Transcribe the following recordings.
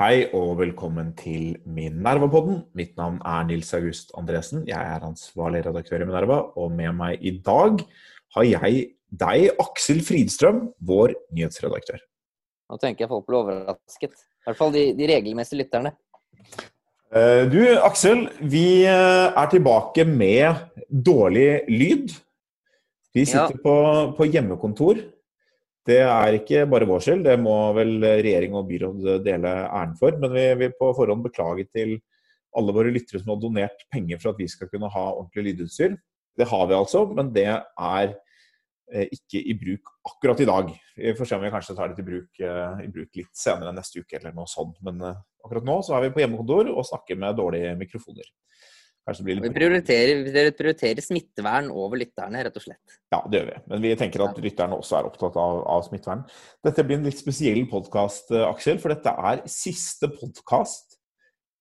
Hei og velkommen til Minerva-podden. Mitt navn er Nils August Andresen. Jeg er ansvarlig redaktør i Minerva, og med meg i dag har jeg deg, Aksel Fridstrøm, vår nyhetsredaktør. Nå tenker jeg folk blir overrasket. I hvert fall de, de regelmessige lytterne. Eh, du, Aksel. Vi eh, er tilbake med dårlig lyd. Vi sitter ja. på, på hjemmekontor. Det er ikke bare vår skyld, det må vel regjering og byråd dele æren for. Men vi vil på forhånd beklage til alle våre lyttere som har donert penger for at vi skal kunne ha ordentlig lydutstyr. Det har vi altså, men det er eh, ikke i bruk akkurat i dag. Vi får se om vi kanskje tar det til bruk, eh, i bruk litt senere neste uke eller noe sånt. Men eh, akkurat nå så er vi på hjemmekontor og snakker med dårlige mikrofoner. Vi prioriterer, vi prioriterer, smittevern over lytterne, rett og slett. Ja, det gjør vi. Men vi tenker at lytterne også er opptatt av, av smittevern. Dette blir en litt spesiell podkast, eh, Aksel, for dette er siste podkast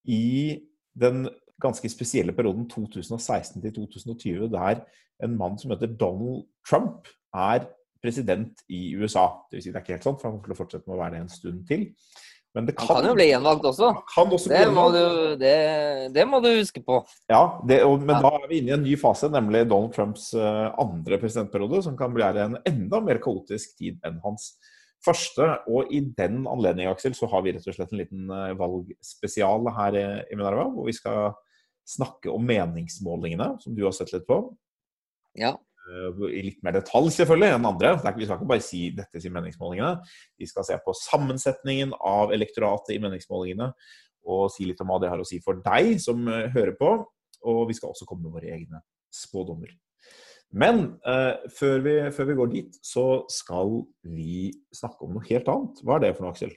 i den ganske spesielle perioden 2016 til 2020, der en mann som heter Donald Trump er president i USA. Det vil si det er ikke helt sant, for han kommer til å fortsette med å være det en stund til. Men det kan, kan jo bli gjenvalgt også. også det, må du, det, det, må du, huske på. Ja, det, og, men ja. da er vi inne i en ny fase, nemlig Donald Trumps uh, andre presidentperiode, som kan bli en enda mer kaotisk tid enn hans første. Og i den anledning, Aksel, så har vi rett og slett en liten uh, valgspesial her i, i Minerva, hvor vi skal snakke om meningsmålingene, som du har sett litt på. Ja. Eh, i litt mer detalj selvfølgelig enn andre. Vi skal ikke bare si dette i meningsmålingene. Vi skal se på sammensetningen av elektoratet i meningsmålingene og si litt om hva det har å si for deg som eh, hører på. Og vi skal også komme med våre egne spådommer. Men eh, før, vi, før, vi, går dit, så skal vi snakke om noe helt annet. Hva er det for noe, Aksel?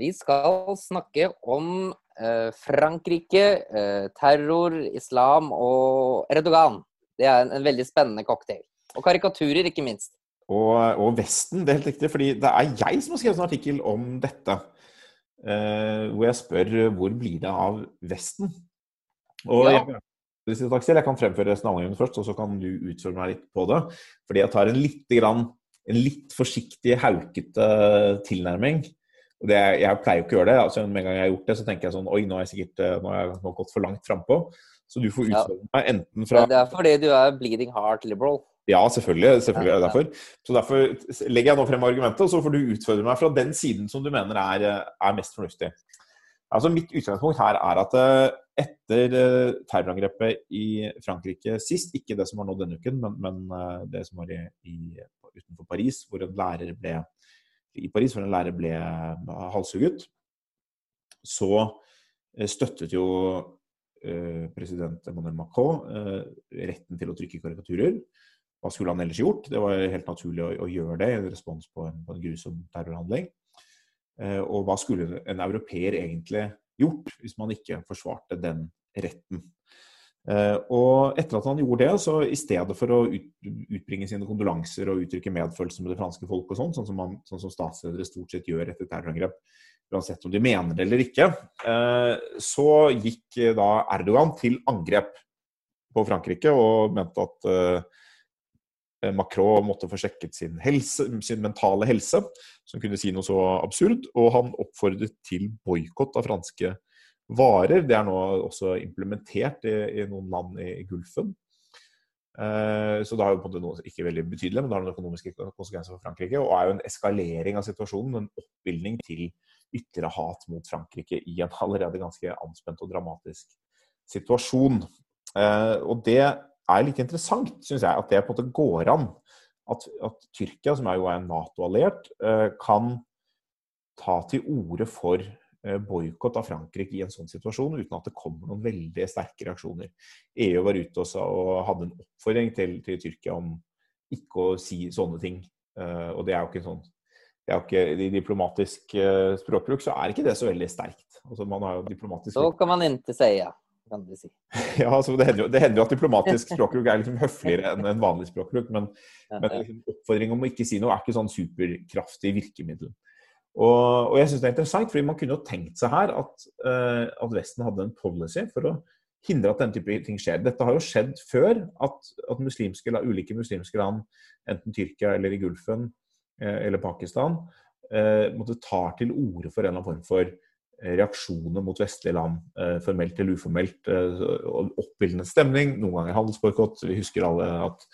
Vi skal snakke om eh, Frankrike, eh, terror, islam og Erdogan. Det er en, en veldig spennende cocktail. Og karikaturer, ikke minst. Og, og, Vesten, det er helt riktig. fordi det er jeg som har skrevet en artikkel om dette. Eh, hvor jeg spør hvor blir det av Vesten? Og ja. jeg, jeg kan fremføre resonnementet først, og så kan du utføre meg litt på det. Fordi jeg tar en litt, grann, en litt forsiktig, haukete tilnærming. Og det, jeg pleier jo ikke å gjøre det. altså Med en gang jeg har gjort det, så tenker jeg sånn Oi, nå har jeg sikkert eh, nå har jeg gått for langt frampå. Så du får utfordre meg enten fra Det er fordi du er bleeding heart liberal. Ja, selvfølgelig. selvfølgelig er det derfor. Så Derfor legger jeg nå frem argumentet, og så får du utfordre meg fra den siden som du mener er, er mest fornuftig. Altså Mitt utgangspunkt her er at eh, etter eh, terrorangrepet i Frankrike sist, ikke det som var nå denne uken, men, men eh, det som var i, i, utenfor Paris, hvor en lærer ble i Paris, hvor en lærer ble halshugget, så støttet jo Eh, president Emmanuel Macron eh, retten til å trykke karikaturer. Hva skulle han ellers gjort? Det var helt naturlig å, gjøre det i en respons på en, på en grusom terrorhandling. Eh, og hva skulle en europeer egentlig gjort hvis man ikke forsvarte den retten? Og etter at han gjorde det, så i stedet for å utbringe sine kondolanser og uttrykke medfølelse med det franske folk og sånn, sånn som, man, sånn som statsledere stort sett gjør etter terrorangrep, uansett om de mener det eller ikke, eh, så gikk eh, da Erdogan til angrep på Frankrike og mente at eh, Macron måtte få sjekket sin, helse, sin mentale helse, som kunne si noe så absurd. Og han oppfordret til boikott av franske varer. Det er nå også implementert i, i noen land i, i Gulfen. så det har jo på en måte noe ikke veldig betydelig, men det har noen økonomiske konsekvenser for Frankrike. Og er jo en eskalering av situasjonen, en oppbildning til ytre hat mot Frankrike i en allerede ganske anspent og dramatisk situasjon. Eh, og det er litt interessant, syns jeg, at det på en måte går an. At, at Tyrkia, som er jo er Nato-alliert, eh, kan ta til orde for eh, boikott av Frankrike i en sånn situasjon, uten at det kommer noen veldig sterke reaksjoner. EU var ute og, sa, og hadde en oppfordring til, til, Tyrkia om ikke å si sånne ting. og det er jo ikke sånn det er ikke, I diplomatisk uh, språkbruk så er ikke det så veldig sterkt. Altså, man har jo diplomatisk... Så kan man ikke si ja, kan du si. ja, altså, det, hender jo, det hender jo at diplomatisk språkbruk er liksom høfligere enn en vanlig språkbruk, men, men liksom, oppfordring om å ikke si noe er ikke sånn superkraftig virkemiddel. Og, og jeg syns det er interessant, fordi man kunne jo tenkt seg her at, uh, at, Vesten hadde en policy for å hindre at den type ting skjer. Dette har jo skjedd før, at, at muslimske, ulike muslimske land, enten Tyrkia eller i Gulfen, Eh, eller Pakistan, eh, måtte tar til orde for en eller annen form for reaksjoner mot vestlige land, formelt eller uformelt. Oppildnet stemning, noen ganger handelsboikott. Vi husker alle at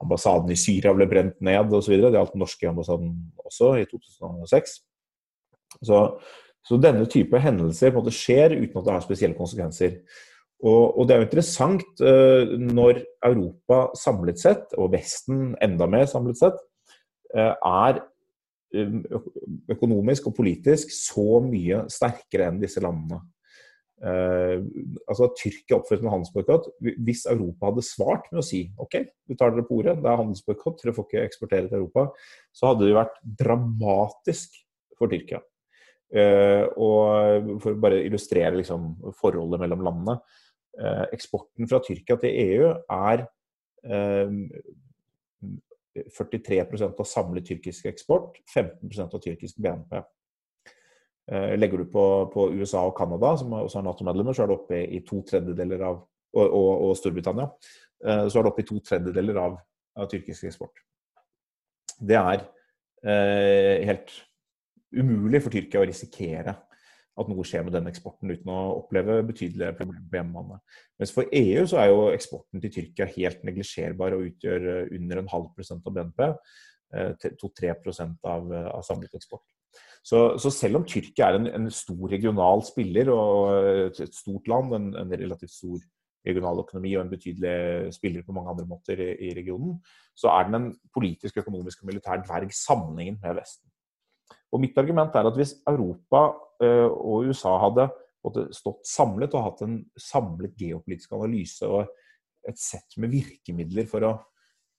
ambassaden i Syria ble brent ned osv. Det gjaldt den norske ambassaden også i 2006. Så, så denne type hendelser på en måte skjer uten at det har spesielle konsekvenser. Og, og, det er jo interessant uh, når Europa samlet sett, og Vesten enda mer samlet sett, uh, er um, økonomisk og politisk så mye sterkere enn disse landene. Uh, altså Tyrkia oppførte en handelsboikott. Hvis Europa hadde svart med å si OK, du tar dere på ordet, det er handelsboikott, dere får ikke eksportere til Europa, så hadde det vært dramatisk for Tyrkia. Uh, og For å bare illustrere liksom, forholdet mellom landene. Eh, eksporten fra Tyrkia til EU er 43 eh, av samlet tyrkisk eksport, 15 av tyrkisk BNP. Eh, legger du på, på USA og Canada, som også er Nato-medlemmer, så er det oppe i to tredjedeler av og, og, og, Storbritannia, så er det oppe i to tredjedeler av, av tyrkisk eksport. Det er eh, helt umulig for Tyrkia å risikere at noe skjer med den eksporten uten å oppleve betydelige problemer på hjemmebane. Mens for EU så er jo eksporten til Tyrkia helt neglisjerbar og utgjør eh, under en halv prosent av BNP. 2-3 prosent av, eh, av samlet eksport. Så, så, selv om Tyrkia er en, en, stor regional spiller og et, stort land, en, en, relativt stor regional økonomi og en betydelig spiller på mange andre måter i, i regionen, så er den en politisk, økonomisk og militær dverg sammenlignet med Vesten. Og Mitt argument er at hvis Europa eh, og USA hadde stått samlet og hatt en samlet geopolitisk analyse og et sett med virkemidler for å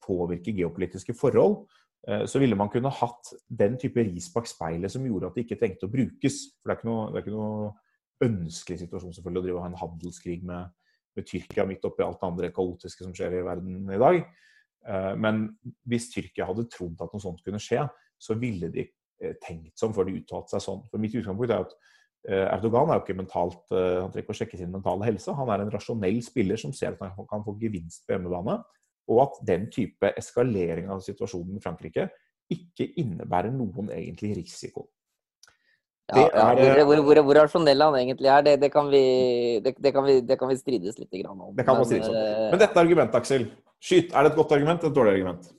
påvirke geopolitiske forhold, eh, så ville man kunne hatt den type ris bak speilet som gjorde at det ikke trengte å brukes. For det er ikke noe, er ikke noe ønskelig situasjon selvfølgelig å drive og ha en handelskrig med, med Tyrkia midt oppi alt det andre kaotiske som skjer i verden i dag. Eh, men hvis Tyrkia hadde trodd at noe sånt kunne skje, så ville de tenkt som før de uttalte seg sånn. For Mitt utgangspunkt er at eh, Erdogan er jo ikke mentalt, eh, han trenger ikke å sjekke sin mentale helse. Han er en rasjonell spiller som ser at han kan få gevinst på hjemmebane. Og at den type eskalering av situasjonen i Frankrike ikke innebærer noen egentlig risiko. Ja, ja, hvor, hvor, hvor, rasjonell han egentlig er, det, det, kan vi, det, det, kan vi, det, kan vi, strides litt om. Det kan man strides om. Men dette argumentet, Aksel. Skyt, er det et godt argument eller et dårlig argument?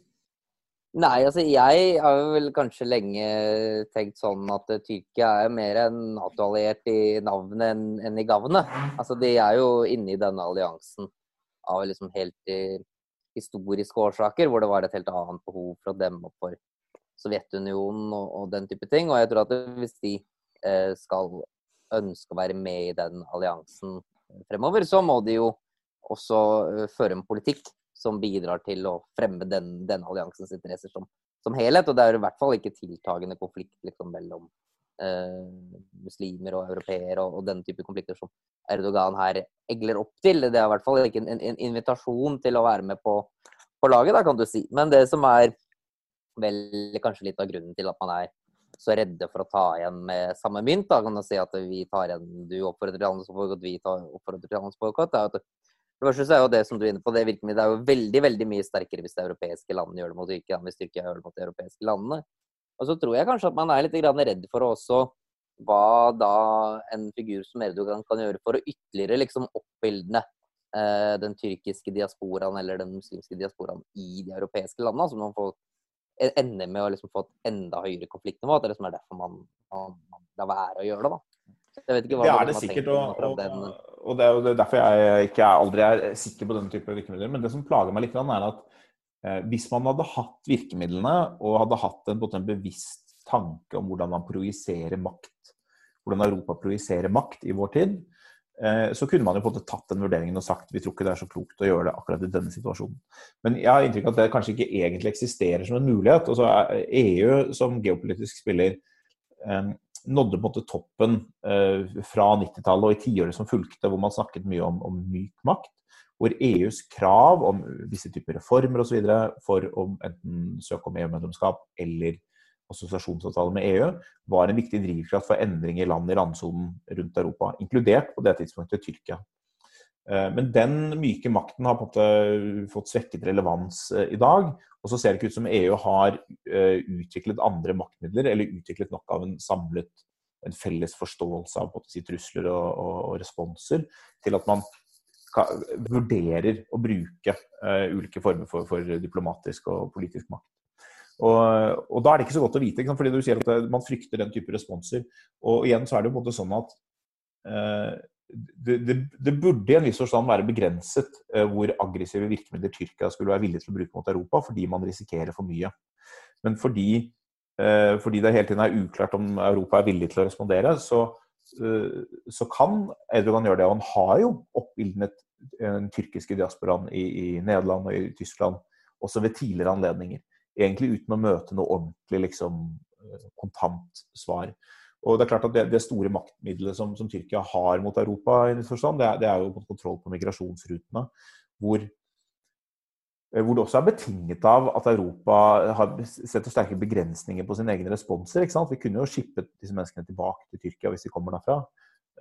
Nei, altså jeg har vel kanskje lenge tenkt sånn at Tyrkia er mer en Nato-alliert i navnet enn, enn i gavnet. Altså de er jo inne i denne alliansen av liksom helt eh, historiske årsaker, hvor det var et helt annet behov for å demme opp for Sovjetunionen og, og, den type ting. Og jeg tror at hvis de eh, skal ønske å være med i den alliansen fremover, så må de jo også uh, føre en politikk som bidrar til å fremme den, denne alliansens interesser som, som, helhet. Og det er i hvert fall ikke tiltagende konflikt liksom, mellom eh, muslimer og europeere og, og den type konflikter som Erdogan her egler opp til. Det er i hvert fall ikke en, en invitasjon til å være med på, på, laget, da, kan du si. Men det som er vel kanskje litt av grunnen til at man er så redde for å ta igjen med samme mynt, da kan du si at vi tar igjen Du oppfordrer til handelsboikott, vi oppfordrer til handelsboikott. For det første så er jo det som du er inne på, det virkemidlet er jo veldig veldig mye sterkere hvis det europeiske landene gjør det mot Tyrkia, enn hvis Tyrkia gjør det mot de europeiske landene. Og så tror jeg kanskje at man er litt redd for også hva da en figur som Erdogan kan gjøre for å ytterligere liksom oppildne eh, den tyrkiske diasporaen eller den muslimske diasporaen i de europeiske landene. som man får ender ende med å liksom få et enda høyere konfliktnivå. At det liksom er derfor man, man, man lar være å gjøre det. da. det er det sikkert, og, og, og, det er jo derfor jeg ikke er, aldri er sikker på denne type virkemidler. Men det som plager meg litt, er at eh, hvis man hadde hatt virkemidlene og hadde hatt en, en bevisst tanke om hvordan man projiserer makt, hvordan Europa projiserer makt i vår tid, eh, så kunne man jo på en måte tatt den vurderingen og sagt vi tror ikke det er så klokt å gjøre det akkurat i denne situasjonen. Men jeg har inntrykk av at det kanskje ikke egentlig eksisterer som en mulighet. Altså EU som geopolitisk spiller eh, nådde på en måte toppen eh, fra 90-tallet og i tiåret som fulgte, hvor man snakket mye om, om myk makt. Hvor EUs krav om visse typer reformer osv. for å enten søke om EU-medlemskap eller assosiasjonsavtale med EU, var en viktig drivkraft for endring i land i randsonen rundt Europa, inkludert på det tidspunktet Tyrkia. Eh, men den myke makten har på en måte fått svekket relevans eh, i dag. Og så ser det ikke ut som EU har utviklet andre maktmidler, eller utviklet nok av en samlet en felles forståelse av si, trusler og, og, og, responser, til at man vurderer å bruke ulike former for, for, diplomatisk og politisk makt. Og, og, da er det ikke så godt å vite, fordi du sier at man frykter den type responser. Og igjen så er det jo på en måte sånn at uh, det, det, burde i en viss forstand være begrenset uh, hvor aggressive virkemidler Tyrkia skulle være villig til å bruke mot Europa, fordi man risikerer for mye. Men fordi, uh, fordi det hele tiden er uklart om Europa er villig til å respondere, så, uh, så kan Erdogan gjøre det. Og han har jo oppildnet den tyrkiske diasporaen i, i Nederland og i Tyskland også ved tidligere anledninger. Egentlig uten å møte noe ordentlig liksom, kontant svar. Og det er klart at det, det store maktmiddelet som, som, Tyrkia har mot Europa, i forstand, det, er, det er jo kontroll på migrasjonsrutene. Hvor, eh, hvor, det også er betinget av at Europa har setter sterke begrensninger på sine egne responser. Vi kunne jo skippet disse menneskene tilbake til Tyrkia hvis de kommer derfra,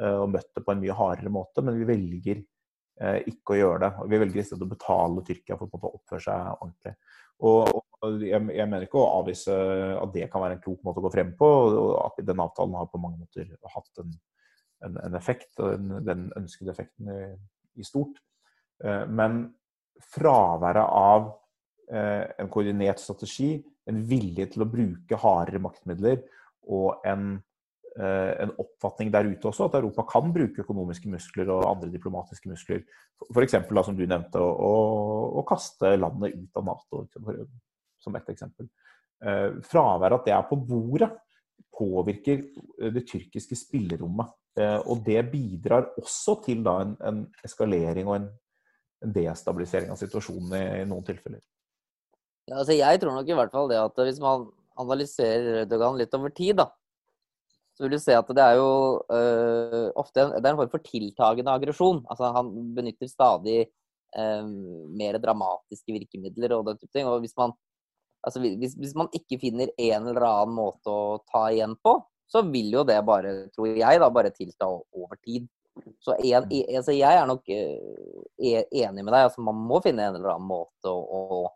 eh, og møtt det på en mye hardere måte, men vi velger ikke å gjøre det. Vi velger i stedet å betale Tyrkia for å oppføre seg ordentlig. Og, jeg, mener ikke å avvise at det kan være en klok måte å gå frem på, og at den avtalen har på mange måter hatt en, en, en effekt, den, den ønskede effekten i, i stort. Eh, men fraværet av eh, en koordinert strategi, en vilje til å bruke hardere maktmidler og en, eh, en oppfatning der ute også at Europa kan bruke økonomiske muskler og andre diplomatiske muskler. F.eks. som du nevnte, å, å, kaste landet ut av Nato som ett eksempel. Eh, fraværet at det er på bordet, påvirker eh, det tyrkiske spillerommet. Eh, og det bidrar også til da, en, en, eskalering og en, en, destabilisering av situasjonen i, i noen tilfeller. Ja, altså jeg tror nok i hvert fall det at hvis man analyserer Erdogan litt over tid, da, så vil du se at det er jo øh, ofte en, det er en form for tiltagende aggresjon. Altså, han benytter stadig øh, mer dramatiske virkemidler og den type ting. Og hvis man altså hvis, hvis, man ikke finner en eller annen måte å ta igjen på, så vil jo det bare, tror jeg, da bare tilta over tid. Så en, mm. altså jeg er nok uh, enig med deg. altså Man må finne en eller annen måte å, å,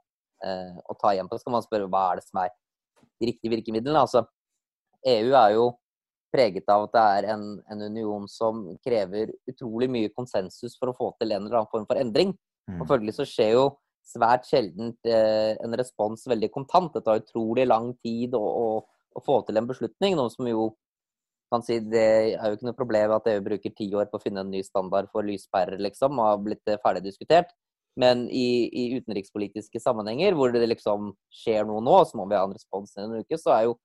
å ta igjen på. Så kan man spørre hva er det som er de riktige virkemidlene. Altså, EU er jo preget av at det er en, en, union som krever utrolig mye konsensus for å få til en eller annen form for endring. Mm. Og følgelig så skjer jo svært sjelden eh, en respons veldig kontant. Det tar utrolig lang tid å, å, å, få til en beslutning. Noe som jo kan si det er jo ikke noe problem at EU bruker ti år på å finne en ny standard for lyspærer, liksom, og har blitt eh, ferdig diskutert. Men i, i, utenrikspolitiske sammenhenger hvor det liksom skjer noe nå, så må vi ha en respons i en uke, så er jo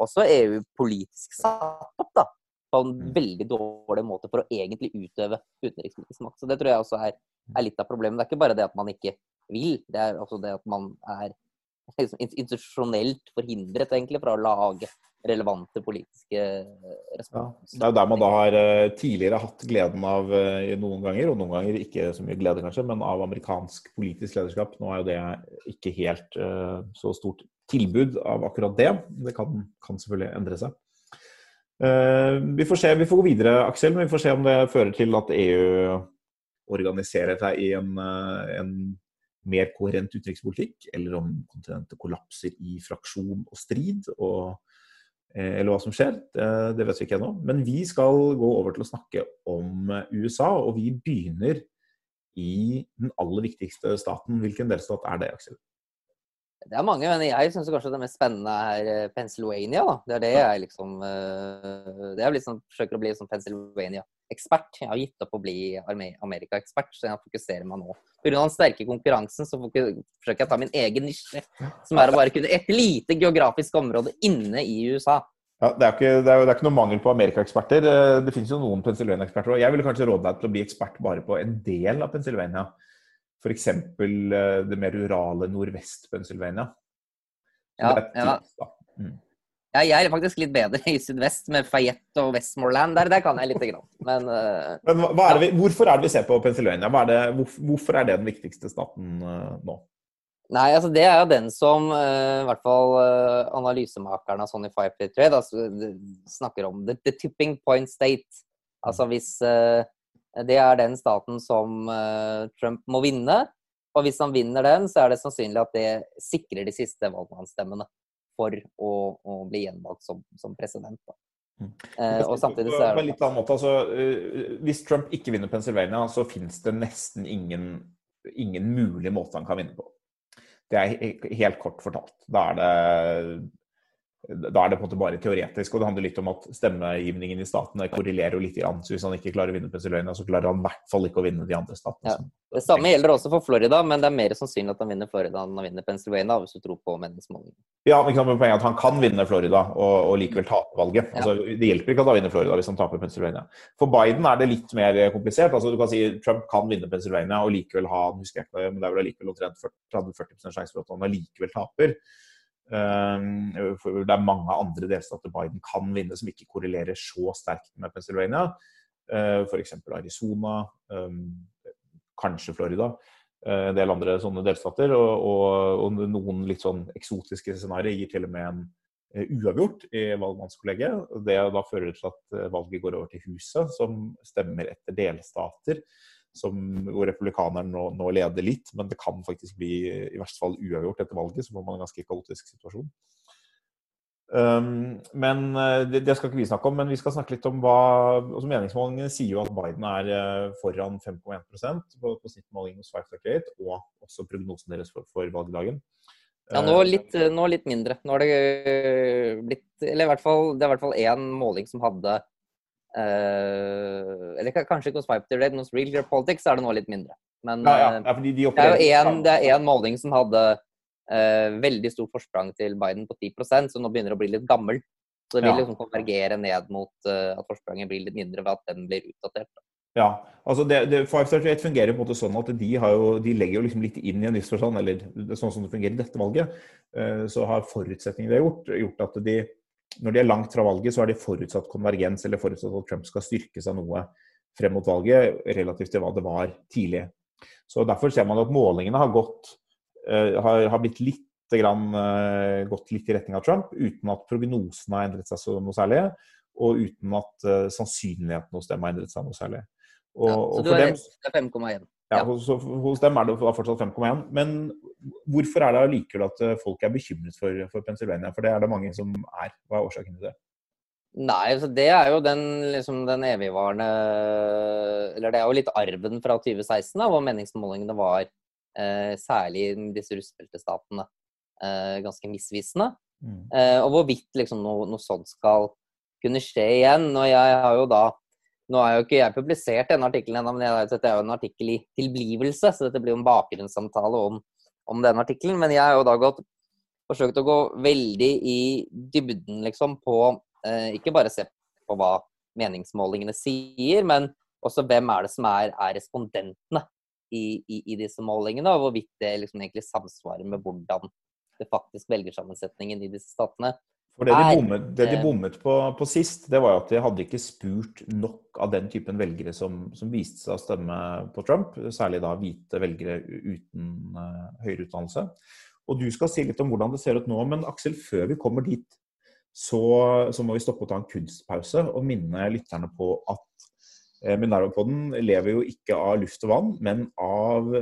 også EU politisk satt opp da, på en mm. veldig dårlig måte for å egentlig utøve utenrikspolitisk makt. Så Det tror jeg også er, er litt av problemet. Det er ikke bare det at man ikke vil. Det er også det at man er liksom, institusjonelt forhindret egentlig fra å lage relevante politiske responser. Ja, det er jo der man da har eh, tidligere hatt gleden av eh, noen ganger, og noen ganger ikke så mye glede kanskje, men av amerikansk politisk lederskap. Nå er jo det ikke helt uh, så stort tilbud av akkurat det. Det kan, kan selvfølgelig endre seg. Vi får se, vi får gå videre, Aksel, men vi får se om det fører til at EU organiserer seg i en, en mer koherent utenrikspolitikk, eller om kontinentet kollapser i fraksjon og strid, og, eh, eller hva som skjer. Det, det vet vi ikke ennå. Men vi skal gå over til å snakke om USA, og vi begynner i den aller viktigste staten. Hvilken delstat er det, Aksel? Det er mange, men jeg syns kanskje det mest spennende er eh, Pennsylvania. Da. Det er det jeg liksom eh, Det er liksom forsøker å bli som Pennsylvania-ekspert. Jeg har gitt opp å bli Amerika-ekspert, så jeg fokuserer meg nå. Pga. den sterke konkurransen så forsøker jeg å ta min egen nisje, som er å bare kunne et lite geografisk område inne i USA. Ja, det, er ikke, det, er jo, det er ikke noe mangel på Amerika-eksperter. Eh, det finnes jo noen Pennsylvania-eksperter. òg. Jeg ville kanskje råde deg til å bli ekspert bare på en del av Pennsylvania. F.eks. Eh, det mer rurale Nordvest-Pennsylvania. Ja, ja. Mm. Ja, jeg er faktisk litt bedre i sydvest, med Fayette og Westmoreland. Der, der kan jeg lite grann. Men, uh, Men er vi, hvorfor er det vi ser på Pennsylvania? Er det, hvorfor er det den viktigste staten uh, nå? Nei, altså Det er jo den som uh, i hvert fall analysemakerne av Sonny Five Trade altså, snakker om. The, the, tipping point state. Altså hvis det er den staten som eh, Trump må vinne. Og hvis han vinner den, så er det sannsynlig at det sikrer de siste valgmannsstemmene for å, å bli gjenvalgt som, som president. Da. Eh, og samtidig så er det litt annen måte, altså, uh, Hvis Trump ikke vinner Pennsylvania, så finnes det nesten ingen, ingen mulig måte han kan vinne på. Det er helt kort fortalt. Da er det da er det på en måte bare teoretisk. Og det handler litt om at stemmegivningen i statene korrelerer jo litt. Grann. Så hvis han ikke klarer å vinne Pennsylvania, så klarer han i hvert fall ikke å vinne de andre statene. Ja. Det samme gjelder også for Florida, men det er mer sannsynlig at han vinner Florida enn han vinner Pennsylvania, hvis du tror på meningsmålingene. Ja, men poenget er at han kan vinne Florida og, og likevel tape valget. Ja. Altså, det hjelper ikke at han vinner Florida hvis han taper Pennsylvania. For Biden er det litt mer komplisert. Altså, du kan si Trump kan vinne Pennsylvania og likevel ha husker jeg ikke, men det er vel allikevel omtrent 30-40% sjanse for at han allikevel taper. Ehm, for det er mange andre delstater Biden kan vinne som ikke korrelerer så sterkt med Pennsylvania. Eh, F.eks. Arizona, ehm, kanskje Florida. Eh, en del andre sånne delstater. Og, og, og noen litt sånn eksotiske scenarioer gir til og med en eh, uavgjort i valgmannskollegiet. Det da fører til at valget går over til Huset, som stemmer etter delstater som, hvor republikanerne nå, nå, leder litt, men det kan faktisk bli i verste fall uavgjort etter valget. Så får man en ganske kaotisk situasjon. Um, men eh, det, det, skal ikke vi snakke om, men vi skal snakke litt om hva altså Meningsmålingene sier jo at Biden er uh, foran 5,1 på, på snittmålingen hos 538, og også prognosen deres for, for valgdagen. Ja, nå litt, nå litt, mindre. Nå har det blitt Eller i hvert fall, det er i hvert fall én måling som hadde Uh, eller kanskje ikke hos Five Red, men hos Real Clear Politics er det nå litt mindre. Men ja, ja. Eh, ja, de det er jo én måling som hadde uh, veldig stort forsprang til Biden på 10 så nå begynner det å bli litt gammel. Så det vil liksom konvergere ned mot uh, at forspranget blir litt mindre ved at den blir utdatert. Da. Ja, altså det, det, 538 fungerer på en måte sånn at de, jo, de legger jo liksom litt inn i en viss forstand, eller sånn som det fungerer i dette valget, så har forutsetningene de har gjort, gjort at de når de er langt fra valget, så er de forutsatt konvergens, eller forutsatt at Trump skal styrke seg noe frem mot valget, relativt til hva det var tidlig. Så Derfor ser man at målingene har, gått, uh, har, har blitt litt, grann, uh, gått litt i retning av Trump, uten at prognosene har endret seg så noe særlig, og uten at uh, sannsynligheten hos dem har endret seg noe særlig. Og, ja, så du har 5,1? Ja, hos, hos, dem er det fortsatt 5,1. Men hvorfor er det allikevel at eh, folk er bekymret for, for, Pennsylvania? For det er det mange som er. Hva er årsaken til det? Nei, altså det er jo den, liksom, den evigvarende Eller det er jo litt arven fra 2016, da, hvor meningsmålingene var, eh, særlig i disse russbeltestatene, eh, ganske misvisende. Mm. Eh, og hvorvidt liksom, noe, noe sånt skal kunne skje igjen. Og jeg har jo da nå er jo ikke jeg publisert denne artikkelen ennå, men jeg, dette er jo en artikkel i tilblivelse, så dette blir jo en bakgrunnssamtale om, om denne artikkelen. Men jeg har jo da gått, forsøkt å gå veldig i dybden, liksom, på eh, Ikke bare se på hva meningsmålingene sier, men også hvem er det som er, er respondentene i, i, i, disse målingene, og hvorvidt det liksom egentlig samsvarer med hvordan det faktisk velgersammensetningen i disse statene for det de bommet, det de bommet på, på, sist, det var jo at de hadde ikke spurt nok av den typen velgere som, som viste seg å stemme på Trump, særlig da hvite velgere uten uh, høyere utdannelse. Og du skal si litt om hvordan det ser ut nå, men Aksel, før vi kommer dit, så, så må vi stoppe og ta en kunstpause og minne lytterne på at eh, Minerva-podden lever jo ikke av luft og vann, men av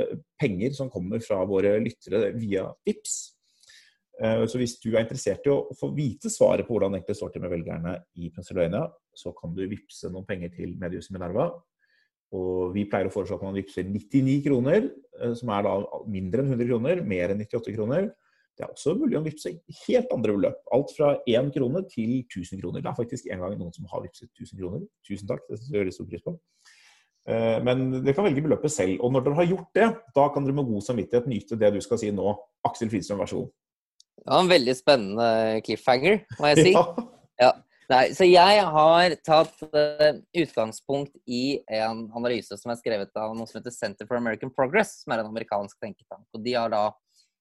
penger som kommer fra våre lyttere via VIPS. Eh, så hvis du er interessert i å få vite svaret på hvordan det står til med velgerne i Pennsylvania, så kan du vippse noen penger til mediehuset Minerva. Og vi pleier å foreslå at man vippser 99 kroner, eh, som er da mindre enn 100 kroner, mer enn 98 kroner. Det er også mulig å vippse helt andre beløp. Alt fra 1 krone til 1000 kroner. Det er faktisk en gang noen som har vippset 1000 kroner. Tusen takk, det gjør jeg stor pris på. Eh, men dere kan velge beløpet selv. Og når dere har gjort det, da kan dere med god samvittighet nyte det du skal si nå. Aksel Fridstrøm, vær så god. Det var en veldig spennende cliffhanger, må jeg si. Ja. ja. Nei, så jeg har tatt uh, utgangspunkt i en analyse som er skrevet av noe som heter Center for American Progress, som er en amerikansk tenketank. Og de har da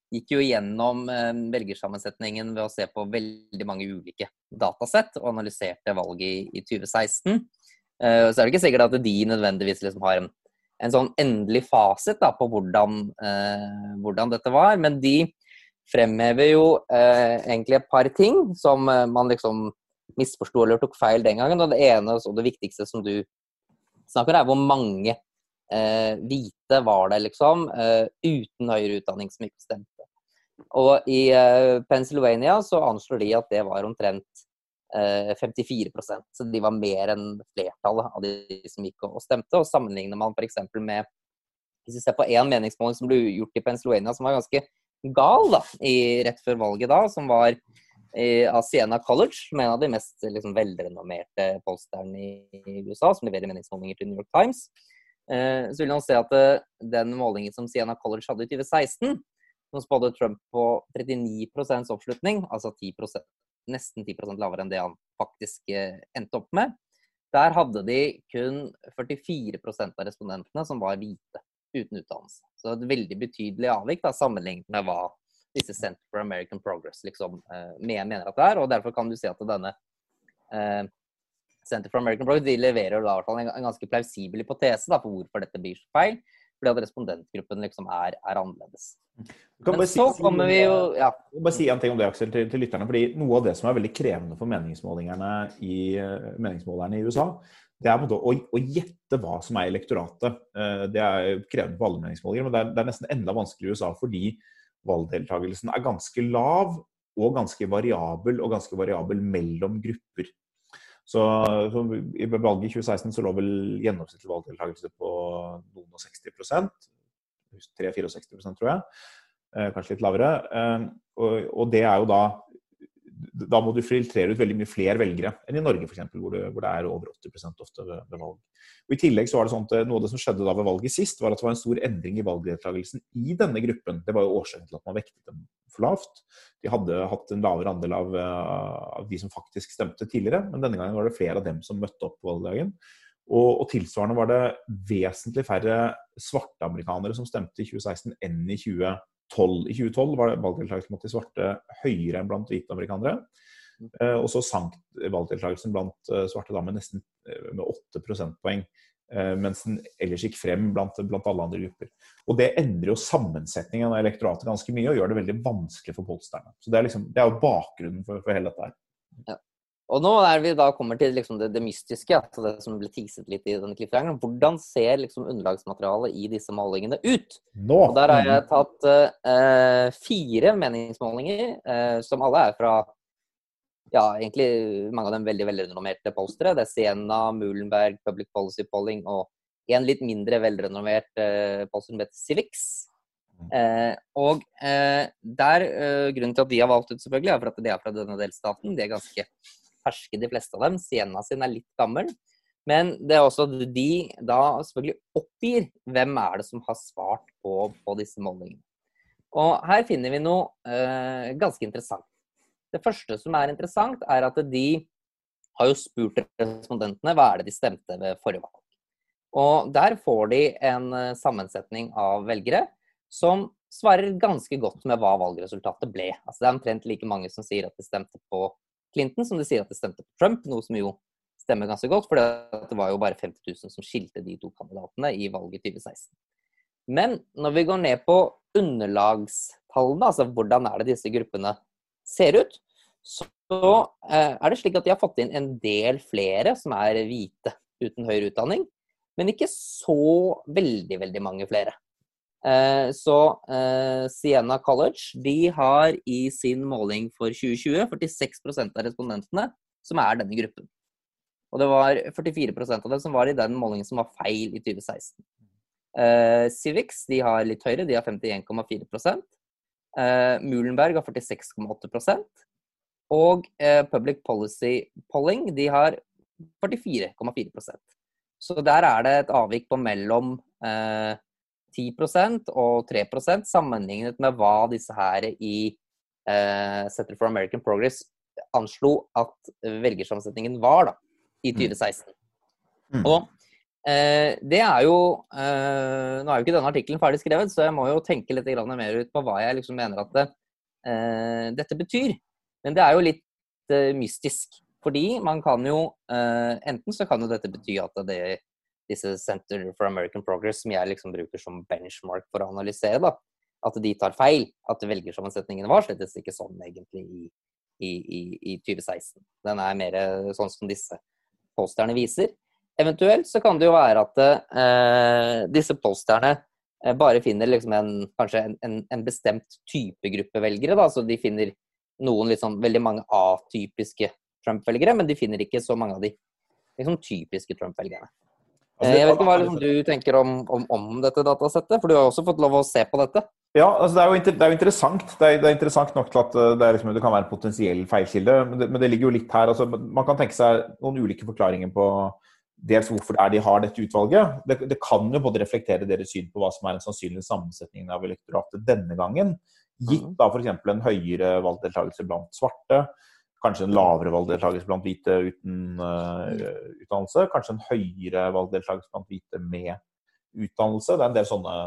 gikk jo gjennom uh, velgersammensetningen ved å se på veldig mange ulike datasett og analyserte valget i, i 2016. Uh, eh, så er det ikke sikkert at de nødvendigvis liksom har en, en sånn endelig fasit da, på hvordan, hvordan dette var, men de fremhever jo eh, egentlig et par ting som eh, man liksom misforsto eller tok feil den gangen. Og det ene og det viktigste som du snakker er hvor mange eh, hvite var det, liksom, eh, uten høyere utdanning som ikke stemte. Og i eh, Pennsylvania så anslår de at det var omtrent eh, 54% Så de var mer enn flertallet av de som gikk og stemte. Og sammenligner man f.eks. med Hvis vi ser på én meningsmåling som ble gjort i Pennsylvania, som var ganske gal da, i, rett før valget da, som var av Siena College, som er en av de mest liksom, velrenommerte polsterne i, i USA, som leverer meningsmålinger til New York Times. Eh, så vil man se at eh, den målingen som Siena College hadde i 2016, som spådde Trump på 39 oppslutning, altså 10 nesten 10% lavere enn det han faktisk eh, endte opp med, der hadde de kun 44% av respondentene som var hvite, uten utdannelse. Så et veldig betydelig avvik da, sammenlignet med hva disse Center for American Progress liksom, mener at det er. Og derfor kan du si at denne eh, Center for American Progress de leverer da, en, en ganske plausibel hypotese da, for hvorfor dette blir feil. Fordi at respondentgruppen liksom er, er annerledes. Men så si, kommer vi jo ja. Bare si en ting om det, Aksel, til, til, lytterne. fordi Noe av det som er veldig krevende for meningsmålerne i, meningsmålerne i USA, det er å, å, gjette hva som er elektoratet. Eh, det er krevende på alle meningsmålinger, men det er, det er nesten enda vanskeligere i USA fordi valgdeltakelsen er ganske lav og ganske variabel, og ganske variabel mellom grupper. Så, så, I valget i 2016 så lå vel gjennomsnittlig valgdeltakelse på noen og 60% 3-64% tror jeg. Eh, kanskje litt lavere. Eh, og, og, det er jo da Da må du filtrere ut veldig mye flere velgere enn i Norge f.eks., hvor, hvor det er over 80 ofte ved, ved, valg. Og I tillegg så var det sånn at eh, Noe av det som skjedde da ved valget sist, var at det var en stor endring i valgdeltakelsen i denne gruppen. Det var jo årsaken til at man vektet dem for lavt. De hadde hatt en lavere andel av, eh, av, de som faktisk stemte tidligere, men denne gangen var det flere av dem som møtte opp på valgdagen. Og, og, tilsvarende var det vesentlig færre svarte amerikanere som stemte i 2016 enn i 2012. I 2012 var valgdeltakelsen blant de svarte høyere enn blant hvite amerikanere. Eh, og så sank valgdeltakelsen blant eh, svarte da med nesten med 8 prosentpoeng. Eh, mens den ellers gikk frem blant, blant, alle andre grupper. Og Det endrer jo sammensetningen av elektoratet ganske mye og gjør det veldig vanskelig for polsterne. Så Det er, liksom, det er jo bakgrunnen for, for, hele dette her. Ja. Og nå er vi da kommer til liksom det, det, mystiske, altså det som ble teaset litt i denne cliffhangeren. Hvordan ser liksom underlagsmaterialet i disse målingene ut? Nå. Og Der har jeg tatt uh, fire meningsmålinger, uh, som alle er fra ja, egentlig mange av dem veldig velrenommerte polstere. Det er Siena, Muhlenberg, Public Policy Polling og en litt mindre velrenommert uh, polster som heter Civics. Mm. Eh, og eh, der, eh, Grunnen til at de har valgt ut, selvfølgelig, er for at de er fra denne delstaten. De er ganske ferske, de fleste av dem. Sienna sin er litt gammel. Men det er også de da selvfølgelig oppgir hvem er det som har svart på, på disse målingene. Og her finner vi noe eh, ganske interessant. Det første som er interessant, er at de har jo spurt respondentene hva er det de stemte ved forrige valg. Og der får de en eh, sammensetning av velgere som svarer ganske godt med hva valgresultatet ble. Altså Det er omtrent like mange som sier at de stemte på Clinton, som de sier at det stemte på Trump, noe som jo stemmer ganske godt, for det var jo bare 50 000 som skilte de to kandidatene i valget 2016. Men når vi går ned på underlagstallene, altså hvordan er det disse gruppene ser ut, så eh, er det slik at de har fått inn en del flere som er hvite uten høyere utdanning. Men ikke så veldig, veldig mange flere. Eh, så eh, Siena College de har i sin måling for 2020 46% av respondentene som er denne gruppen. Og det var 44% av dem som var i den målingen som var feil i 2016. Civics de har litt høyere, de har 51,4 Uh, Muhlenberg har 46,8 og eh, Public Policy Polling de har 44,4% Så der er det et avvik på mellom eh, 10% og 3% sammenlignet med hva disse her i eh, Center for American Progress anslo at velgersammensetningen var da, i 2016. Mm. mm. Og eh, det er jo eh, Nå er jo ikke denne artikkelen ferdig skrevet, så jeg må jo tenke litt mer ut på hva jeg liksom mener at det, eh, dette betyr. Men det er jo litt uh, mystisk. Fordi man kan jo uh, Enten så kan jo dette bety at det, disse Center for American Progress, som jeg liksom bruker som benchmark for å analysere, da, at de tar feil. At velgersammensetningen var slett ikke sånn egentlig i, i, i, i 2016. Den er mer sånn som disse posterne viser. Eventuelt så kan det jo være at eh, disse posterne bare finner liksom en, kanskje en, en, en, bestemt type gruppe velgere. Da. Så de finner noen sånn veldig mange atypiske Trump-velgere, men de finner ikke så mange av de liksom, typiske Trump-velgerne. Altså, Eh, Jeg vet ikke hva liksom, du tenker om, om, om dette datasettet, for du har også fått lov å se på dette. Ja, altså det er jo, det er jo interessant. Det er, det er interessant nok til at uh, det, liksom, det kan være en potensiell feilkilde, men det, men det ligger jo litt her. Altså, man kan tenke seg noen ulike forklaringer på dels hvorfor det er de har dette utvalget. Det, det kan jo både reflektere deres syn på hva som er en sannsynlig sammensetning av elektoratet denne gangen, gitt Mhm. da f.eks. en høyere valgdeltakelse blant svarte, kanskje en lavere valgdeltakelse blant hvite uten uh, utdannelse, kanskje en høyere valgdeltakelse blant hvite med utdannelse. Det er en del sånne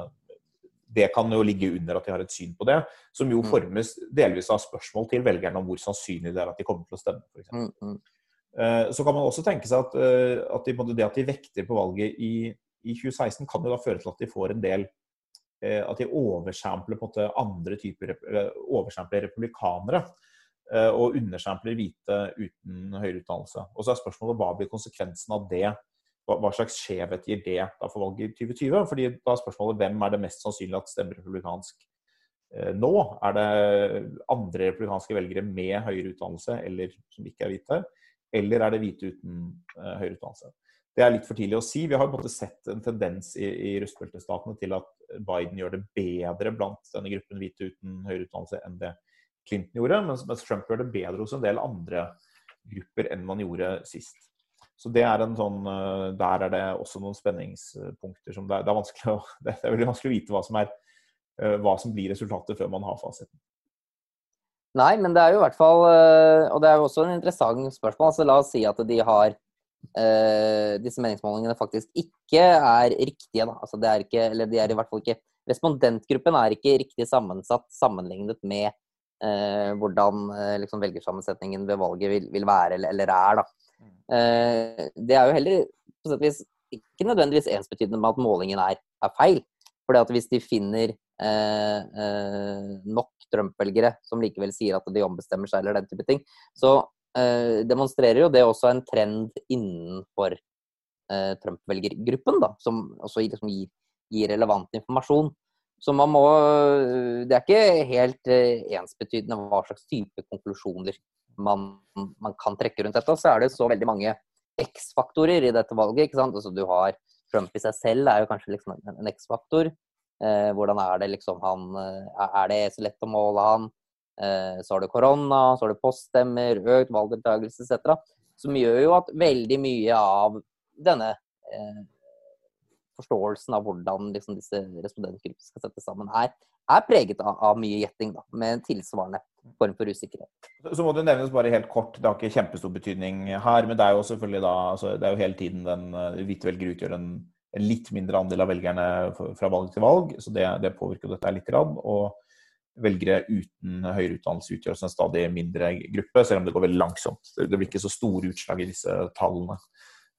det kan jo ligge under at de har et syn på det, som jo Mm. formes delvis av spørsmål til velgerne om hvor sannsynlig det er at de kommer til å stemme. For eksempel. Mm, mm. Eh, så kan man også tenke seg at, uh, at de, det at de vekter på valget i, i 2016, kan jo da føre til at de får en del At de oversampler på en måte andre typer oversampler republikanere. Eh, Og undersampler hvite uten høyere utdannelse. Og så er spørsmålet hva blir konsekvensen av det? Hva, slags skjevhet gir det da for valget i 2020? Fordi da er spørsmålet hvem er det mest sannsynlig at stemmer republikansk eh, nå? Er det andre republikanske velgere med høyere utdannelse eller som ikke er hvite? Eller er det hvite uten eh, høyere utdannelse? Det er litt for tidlig å si. Vi har på sett en tendens i, i rustbeltestatene til at Biden gjør det bedre blant denne gruppen hvite uten høyere utdannelse enn det Clinton gjorde, mens, Trump gjør det bedre hos en del andre grupper enn man gjorde sist. Så det er en sånn, eh, Der er det også noen spenningspunkter som det er, det er, vanskelig, å, det er veldig vanskelig å vite hva som, er, eh, hva som blir resultatet før man har fasiten. Nei, men det er jo i hvert fall eh, Og det er jo også en interessant spørsmål. Altså, la oss si at de har disse meningsmålingene faktisk ikke er riktige. Da. Altså, det er ikke, eller de er i hvert fall ikke Respondentgruppen er ikke riktig sammensatt sammenlignet med eh, hvordan eh, liksom, velgersammensetningen ved valget vil, vil være eller, eller er. Eh, det er jo heller vis ikke nødvendigvis ensbetydende med at målingen er, er feil. Fordi at hvis de finner eh, eh, nok Trump-velgere som likevel sier at de ombestemmer seg, eller den type ting, så demonstrerer jo det også en trend innenfor Trump-velgergruppen, som også liksom gir, gir relevant informasjon. Så man må Det er ikke helt eh, ensbetydende hva slags type konklusjoner man, man kan trekke rundt dette. Så er det så veldig mange X-faktorer i dette valget. ikke sant? Altså Du har Trump i seg selv er jo kanskje liksom en, en X-faktor. Eh, hvordan er det liksom han eh, Er det så lett å måle han? Eh, så har du korona, så har du poststemmer, økt valgdeltakelse etc. Som gjør jo at veldig mye av denne eh, forståelsen av hvordan liksom, disse respondentgruppene skal settes sammen, er, er preget av, av mye gjetting, da, med en tilsvarende form for usikkerhet. Så- Så må det nevnes bare helt kort, det har ikke kjempestor betydning her, men det er jo selvfølgelig da altså, Det er jo hele tiden den uh, hvite velger utgjør en, en litt mindre andel av velgerne fra valg til valg, så det, det påvirker dette litt. Grann, og velgere uten høyere utdannelse utgjør en stadig mindre gruppe, selv om det går veldig langsomt. Det, blir ikke så store utslag i disse tallene,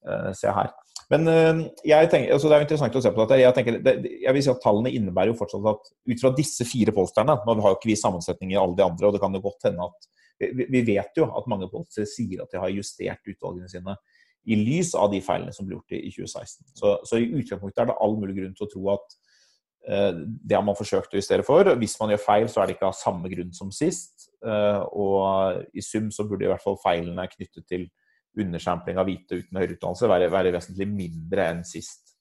uh, ser jeg her. Men uh, jeg tenker, altså det er jo interessant å se på dette. Jeg, tenker, det, jeg vil si at Tallene innebærer jo fortsatt at ut fra disse fire polsterne Nå har jo ikke vi sammensetning i alle de andre, og det kan jo godt hende at Vi, vi vet jo at mange polstere sier at de har justert utvalgene sine i lys av de feilene som ble gjort i, i 2016. Så, så i utgangspunktet er det all mulig grunn til å tro at uh, det har man forsøkt å justere for. Hvis man gjør feil, så er det ikke av samme grunn som sist. Uh, og i sum så burde i hvert fall feilene knyttet til undersampling av hvite uten høyere utdannelse være, være vesentlig mindre enn sist.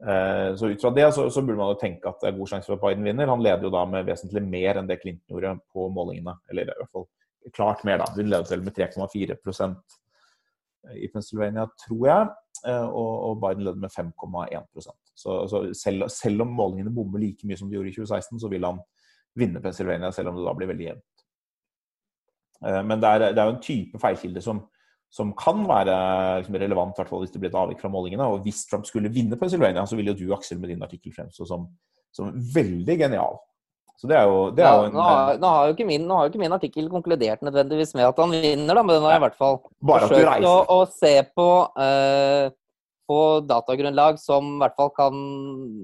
Eh, Så ut fra det så, så, burde man jo tenke at det er god sjanse for at Biden vinner. Han leder jo da med vesentlig mer enn det Clinton gjorde på målingene. Eller i hvert fall klart mer, da. Hun ledet vel med 3,4% i Pennsylvania, tror jeg. Eh, Og, og Biden leder med 5,1 Så, så selv, selv om målingene bommer like mye som de gjorde i 2016, så vil han vinne Pennsylvania, selv om det da blir veldig jevnt. Eh, Men det er jo en type feilkilde som som kan være liksom, relevant, i hvert fall hvis det blir et avvik fra målingene. Og hvis Trump skulle vinne Pennsylvania, så vil jo du, Aksel, med din artikkel fremstå som, som veldig genial. Så det er jo, det er jo en, nå, har, nå, har jo ikke min, nå har jo ikke min artikkel konkludert nødvendigvis med at han vinner, da, men den har jeg i hvert fall forsøkt å, å se på, uh, på datagrunnlag som i hvert fall kan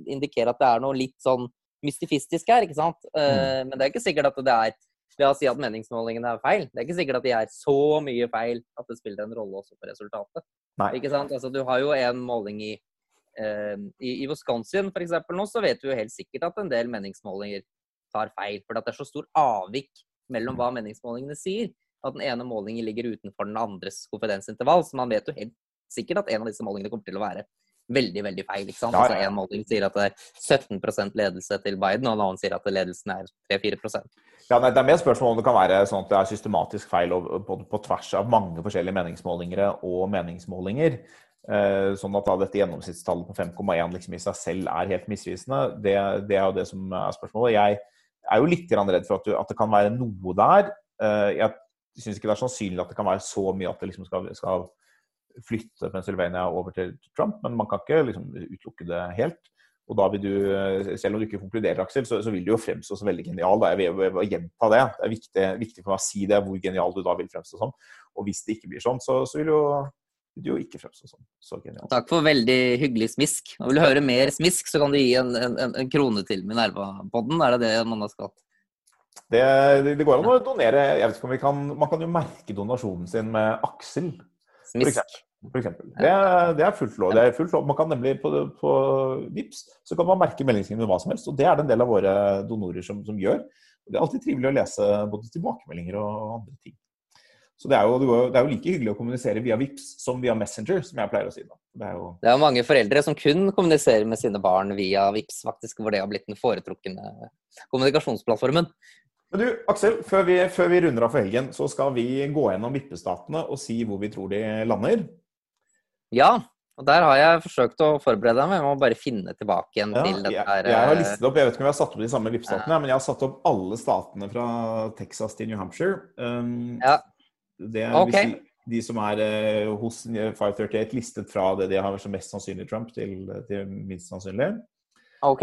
indikere at det er noe litt sånn mystifistisk her, ikke sant. Mm. Eh, Men det er ikke sikkert at det er La å si at meningsmålingene er feil. Det er ikke sikkert at de er så mye feil at det spiller en rolle også for resultatet. Nei. Ikke sant? Altså, du har jo en måling i, eh, i, i Wisconsin eksempel nå, så vet du jo helt sikkert at en del meningsmålinger tar feil. For det er så stor avvik mellom hva meningsmålingene sier. at den ene målingen ligger utenfor den andres konfidensintervall. Så man vet jo helt sikkert at en av disse målingene kommer til å være veldig veldig feil. ikke sant? Ja, ja, Altså. En måling sier at det er 17% ledelse til Biden, og en annen sier at ledelsen er 3-4% Ja, nei, Det er mer spørsmål om det kan være sånn at det er systematisk feil på, på tvers av mange forskjellige meningsmålingere og meningsmålinger. Eh, sånn at da dette gjennomsnittstallet på 5,1 liksom i seg selv er helt misvisende. Det, det er jo det som er spørsmålet. Jeg er jo litt redd for at, du, at det kan være noe der. Eh, jeg syns ikke det er sannsynlig at det kan være så mye at det liksom skal, skal flytte Pennsylvania over til Trump, men man kan ikke liksom utelukke det helt. Og da vil du, eh, selv om du ikke konkluderer, Aksel, så, så vil du jo fremstå som veldig genial. Da. Jeg vil, gjenta det. Det er viktig, viktig for meg å si det, hvor genial du da vil fremstå som. Og hvis det ikke blir sånn, så, så vil, jo, du jo ikke fremstå som så genial. Takk for veldig hyggelig smisk. Og vil du høre mer smisk, så kan du gi en, en, en- krone til Minerva-podden. Er det det man har skatt? Det, det, går an å donere. Jeg vet ikke om vi kan, Man kan jo merke donasjonen sin med Aksel, Smisk. For eksempel. Det, det er fullt lov. Det er fullt lov. Man kan nemlig på, på Vips så kan man merke meldingslinjen med hva som helst. Og det er det en del av våre donorer som, som gjør. Og Det er alltid trivelig å lese både tilbakemeldinger og andre ting. Så det er, jo, det jo- det er jo like hyggelig å kommunisere via Vips som via Messenger, som jeg pleier å si. da. Det er jo Det er mange foreldre som kun kommuniserer med sine barn via Vips, faktisk, hvor det har blitt den foretrukne kommunikasjonsplattformen. Men du, Aksel, før vi, før vi runder av for helgen, så skal vi gå gjennom vippestatene og si hvor vi tror de lander. Ja, og der har jeg forsøkt å forberede meg. Jeg må bare finne tilbake igjen Ja, til jeg, dette her. jeg har eh, listet opp, jeg vet ikke om vi har satt opp de samme vippestatene, men jeg har satt opp alle statene fra Texas til New Hampshire. Um, Ja. Det er Ok. hvis de, de som er uh, hos 538 listet fra det de har som mest sannsynlig Trump, til, til minst sannsynlig. OK.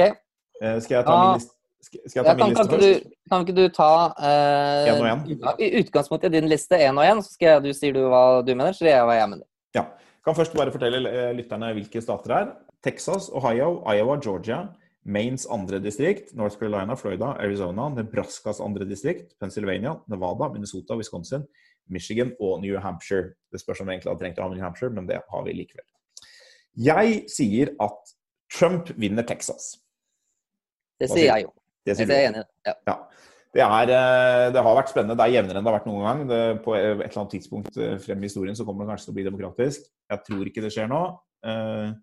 Uh, skal jeg ta Ja. min liste, skal jeg ta ja, kan, min liste kan først? du, kan ikke du ta uh, En og en. I utgangspunktet i din liste én og én, så skal jeg, du sier du hva du mener, så sier jeg hva jeg mener. Ja. Kan først bare fortelle eh, lytterne hvilke stater det er. Texas, Ohio, Iowa, Georgia, Maines andre distrikt, North Carolina, Florida, Arizona, Nebraskas andre distrikt, Pennsylvania, Nevada, Minnesota, Wisconsin, Michigan og New Hampshire. Det spørs om vi egentlig hadde trengt å ha New Hampshire, men det har vi likevel. Jeg sier at Trump vinner Texas. Det sier jeg jo. Det Jeg sier er enig. i. Ja. Ja. Det, er, eh, det har vært spennende. Det er jevnere enn det har vært noen gang. Det, på et eller annet tidspunkt eh, frem i historien så kommer det kanskje til å bli demokratisk. Jeg tror ikke det skjer nå. Eh,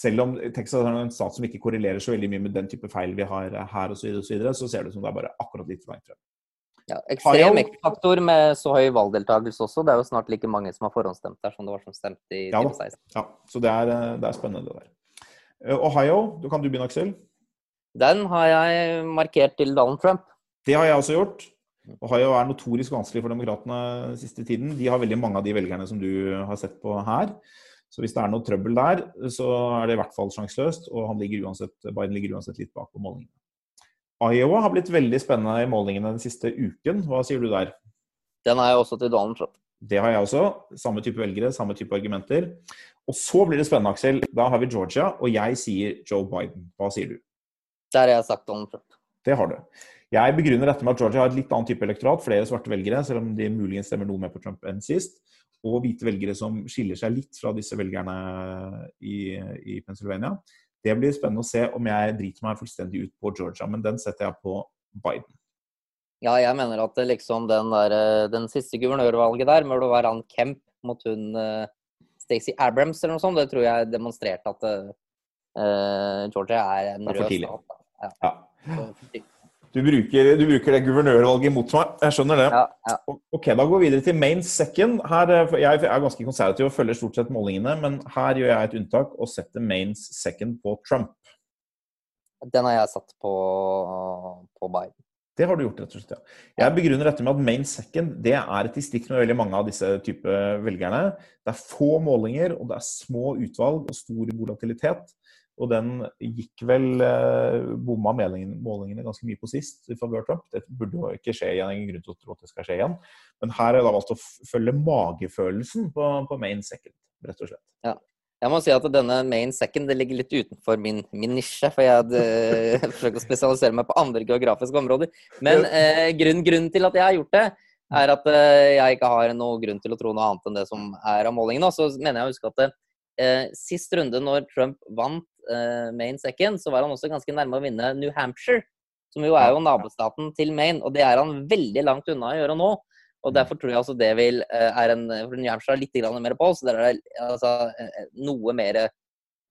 Selv om Texas er en stat som ikke korrelerer så veldig mye med den type feil vi har her, osv., så, videre, så, ser det ut som det er bare akkurat litt for langt frem. Ja, ekstrem X-faktor med så høy valgdeltakelse også. Det er jo snart like mange som har forhåndsstemt der som det var som stemte i 2016. Ja, så det er, det er spennende, det der. Ohio, du kan du begynne, Aksel? Den har jeg markert til Donald Trump. Det har jeg også gjort. Og Ohio er notorisk vanskelig for demokratene siste tiden. De har veldig mange av de velgerne som du har sett på her. Så hvis det er noe trøbbel der, så er det i hvert fall sjanseløst. Og han ligger uansett, Biden ligger uansett litt bak på målingene. Iowa har blitt veldig spennende i målingene den siste uken. Hva sier du der? Den har jeg også til Donald Trump. Det har jeg også. Samme type velgere, samme type argumenter. Og så blir det spennende, Aksel. Da har vi Georgia, og jeg sier Joe Biden. Hva sier du? Der har jeg sagt Donald Trump. Det har du. Jeg begrunner dette med at Georgia har et litt annet type elektorat, flere svarte velgere, selv om de muligens stemmer noe mer på Trump enn sist. Og hvite velgere som skiller seg litt fra disse velgerne i, i Pennsylvania. Det blir spennende å se om jeg driter meg fullstendig ut på Georgia, men den setter jeg på Biden. Ja, jeg mener at liksom den, der, eh, den siste guvernørvalget der, med det var han Kemp mot hun uh, Stacey Abrams eller noe sånt, det tror jeg demonstrerte at uh, Georgia er en rød stat. Ja. Ja. Du bruker, du bruker det guvernørvalget mot meg. Jeg skjønner det. Ja, ja. Ok, Da går vi videre til main second. Her, eh, jeg er ganske konservativ og følger stort sett målingene, men her gjør jeg et unntak og setter mains second på Trump. Den har jeg satt på, på Biden. Det har du gjort, rett og slett. ja. Jeg begrunner dette med at main second det er et distrikt med veldig mange av disse type velgerne. Det er få målinger, og det er små utvalg og stor volatilitet. Og den gikk vel eh, bomma målingene, ganske mye på sist i favør Trump. Det burde jo ikke skje igjen. Ingen grunn til å tro at det skal skje igjen. Men her har jeg da valgt å følge magefølelsen på, på main second, rett og slett. Ja. Jeg må si at denne main second det ligger litt utenfor min, min nisje, for jeg hadde eh, forsøkt å spesialisere meg på andre geografiske områder. Men eh, grunn, grunnen til at jeg har gjort det, er at eh, jeg ikke har noen grunn til å tro noe annet enn det som er av målingene. Og så mener jeg å huske at eh, sist runde, når Trump vant eh, Maine second, så var han også ganske nærme å vinne New Hampshire, som jo er jo nabostaten til Maine. Og det er han veldig langt unna å gjøre nå. Og Derfor tror jeg også det vil eh, er en For New Hampshire har litt mer på, så der er det altså, eh, noe mer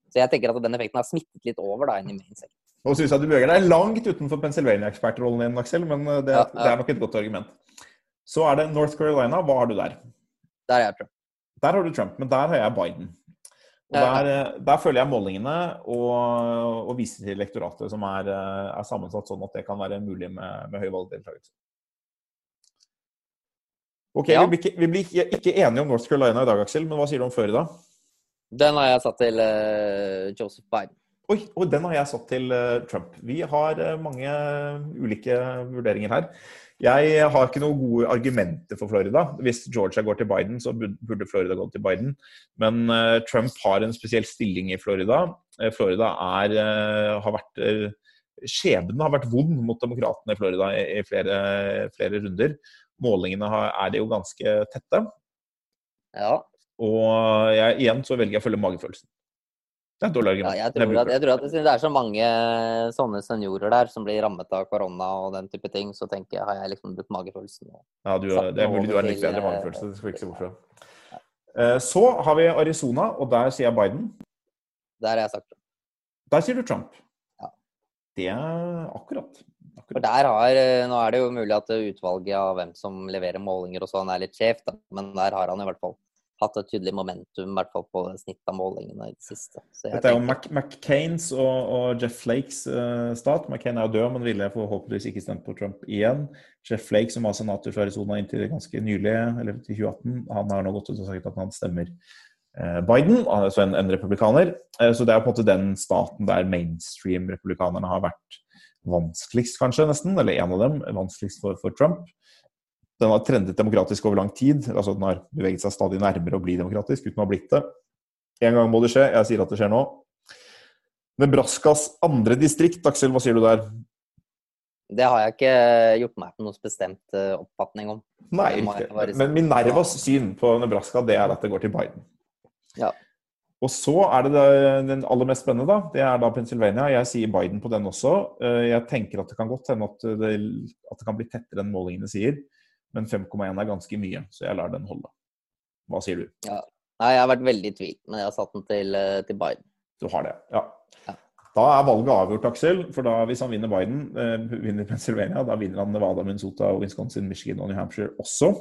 Så jeg tenker at den effekten har smittet litt over da inn i Maine second. Nå syns jeg du beveger deg langt utenfor Pennsylvania-ekspertrollen din, Aksel, men eh, det, Ja, ja. det er nok et godt argument. Så er det North Carolina. Hva har du der? Der er jeg, Trump. Der har du Trump, men der har jeg Biden. Og der, eh, der føler jeg målingene og, og viser til elektoratet som er, eh, er sammensatt sånn at det kan være mulig med, med høy valgdeltakelse. Ok, Ja. vi, blir ikke, vi blir ikke, ikke enige om North Carolina i dag, Aksel, men hva sier du om Florida? Den har jeg satt til uh, Joseph Biden. Oi, og den har jeg satt til uh, Trump. Vi har uh, mange ulike vurderinger her. Jeg har ikke noen gode argumenter for Florida. Hvis Georgia går til Biden, så burde Florida gå til Biden. Men uh, Trump har en spesiell stilling i Florida. Eh, Florida er, uh, har vært Skjebnen har vært vond mot demokratene i Florida i, i flere, flere runder. Målingene har, er det jo ganske tette. Ja, Og jeg, igjen så velger jeg å følge magefølelsen. Dårlig ja jeg, tror at, jeg tror at det er så mange sånne seniorer der som blir rammet av korona og den type ting, så tenker jeg, har jeg liksom brukt magefølelsen. Ja, du, det er mulig du har en litt bedre eh, magefølelse. Det skal vi ikke se bort fra. Eh, Så har vi Arizona, og der sier jeg Biden. Der har jeg sagt det. Der sier du Trump. Ja. Det er akkurat. For akkurat. der har, eh, Nå er det jo mulig at utvalget av hvem som leverer målinger og sånn er litt skjevt, men der har han i hvert fall hatt et tydelig momentum, i hvert fall på snittet av målingene i det siste. Dette er jo Mac McCains og, og Jeff Flakes uh, stat. McCain er jo død, men ville forhåpentligvis ikke stemt på Trump igjen. Jeff Flake, som var senator fra Arizona inntil ganske nylig, eller til 2018, han har nå gått ut og sagt at han stemmer uh, Biden, altså en, en republikaner. Uh, Så det er på en måte den staten der mainstream-republikanerne har vært vanskeligst, kanskje, nesten, eller en av dem, vanskeligst for, for Trump. Den har trendet demokratisk over lang tid. altså Den har beveget seg stadig nærmere å bli demokratisk, uten å ha blitt det. En gang må det skje. Jeg sier at det skjer nå. Nebraskas andre distrikt, Aksel, hva sier du der? Det har jeg ikke gjort meg på noen bestemt eh, oppfatning om. Nei, si. Men Minervas syn på Nebraska det er at det går til Biden. Ja. Og så er det den aller mest spennende, da. Det er da Pennsylvania. Jeg sier Biden på den også. Eh, Jeg tenker at det kan godt hende at det, at det kan bli tettere enn målingene sier. Men 5,1 er ganske mye, så jeg lar den holde. Hva sier du? Nei, jeg har vært veldig i tvil, men jeg har satt den til, eh, til Biden. Du har det, ja. Ja. Da er valget avgjort, Aksel. For da, hvis han vinner Biden, eh, vinner Pennsylvania, da vinner han Nevada, Minnesota, Wisconsin, Michigan og New Hampshire også.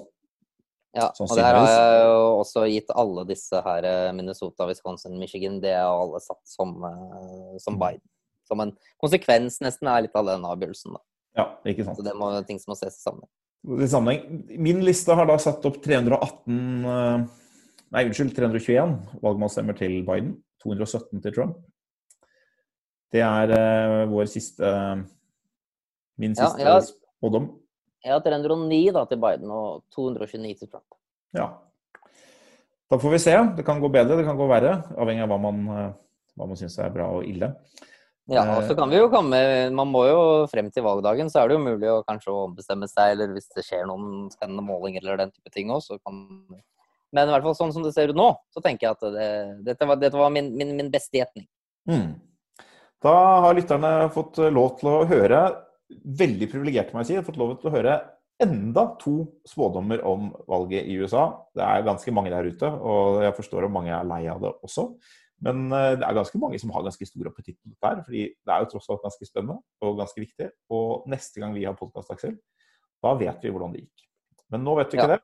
Ja, og der har jeg jo også gitt alle disse her eh, Minnesota, Wisconsin, Michigan, det er alle satt som, eh, som Mm. Biden. Som en konsekvens nesten er litt av den avgjørelsen. Da. Ja, ikke sant. Så det må, ting som må ses i sammenheng. I sammenheng. Min liste har da satt opp 318 eh, Nei, unnskyld, 321 valgmannsstemmer til Biden. 217 til Trump. Det er uh, vår siste Min Ja, siste ja. spådom. Har 309 da, til Biden og 229 til Trump. Ja. Da får vi se. Det kan gå bedre, det kan gå verre. Avhengig av hva man, uh, hva man syns er bra og ille. Ja, og Eh. så kan vi jo komme Man må jo frem til valgdagen, så er det jo mulig å kanskje ombestemme seg, eller hvis det skjer noen spennende målinger eller den type ting òg, så kan Men i hvert fall sånn som det ser ut nå, så tenker jeg at det, dette var, dette var min, min, min beste gjetning. Mm. Da har lytterne fått lov til å høre, veldig privilegert må jeg si, fått lov til å høre enda to spådommer om valget i USA. Det er ganske mange der ute, og jeg forstår at mange er lei av det også. Men eh, det er ganske mange som har ganske stor appetitt på dette her, fordi det er jo tross alt ganske spennende og ganske viktig. Og neste gang vi har podkast, Aksel, da vet vi hvordan det gikk. Men nå vet vi ikke Ja. det.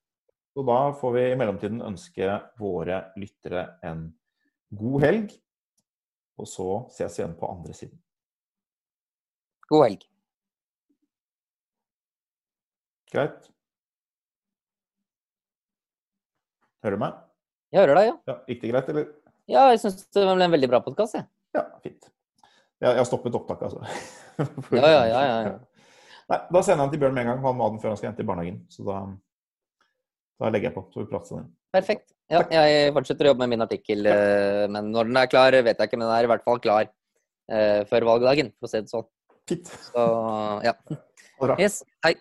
Så da får vi i mellomtiden ønske våre lyttere en god helg. Og så ses vi igjen på andre siden. God helg. Greit? Hører du meg? Jeg hører deg, ja. Ja, Gikk det greit, eller? Ja, jeg syns det ble en veldig bra podkast, jeg. Ja, fint. Jeg, har stoppet opptaket, altså. Ja, ja, ja, ja, ja. Nei, da sender den til Bjørn med en gang. Han må ha den før han skal hente i barnehagen. Så da, da legger jeg på. Så vi prater sammen. Perfekt. Ja, jeg fortsetter å jobbe med min artikkel, eh, men når den er klar, vet jeg ikke, men den er i hvert fall klar eh, før valgdagen, for å si det sånn. Fint. Så ja. Yes. Hei.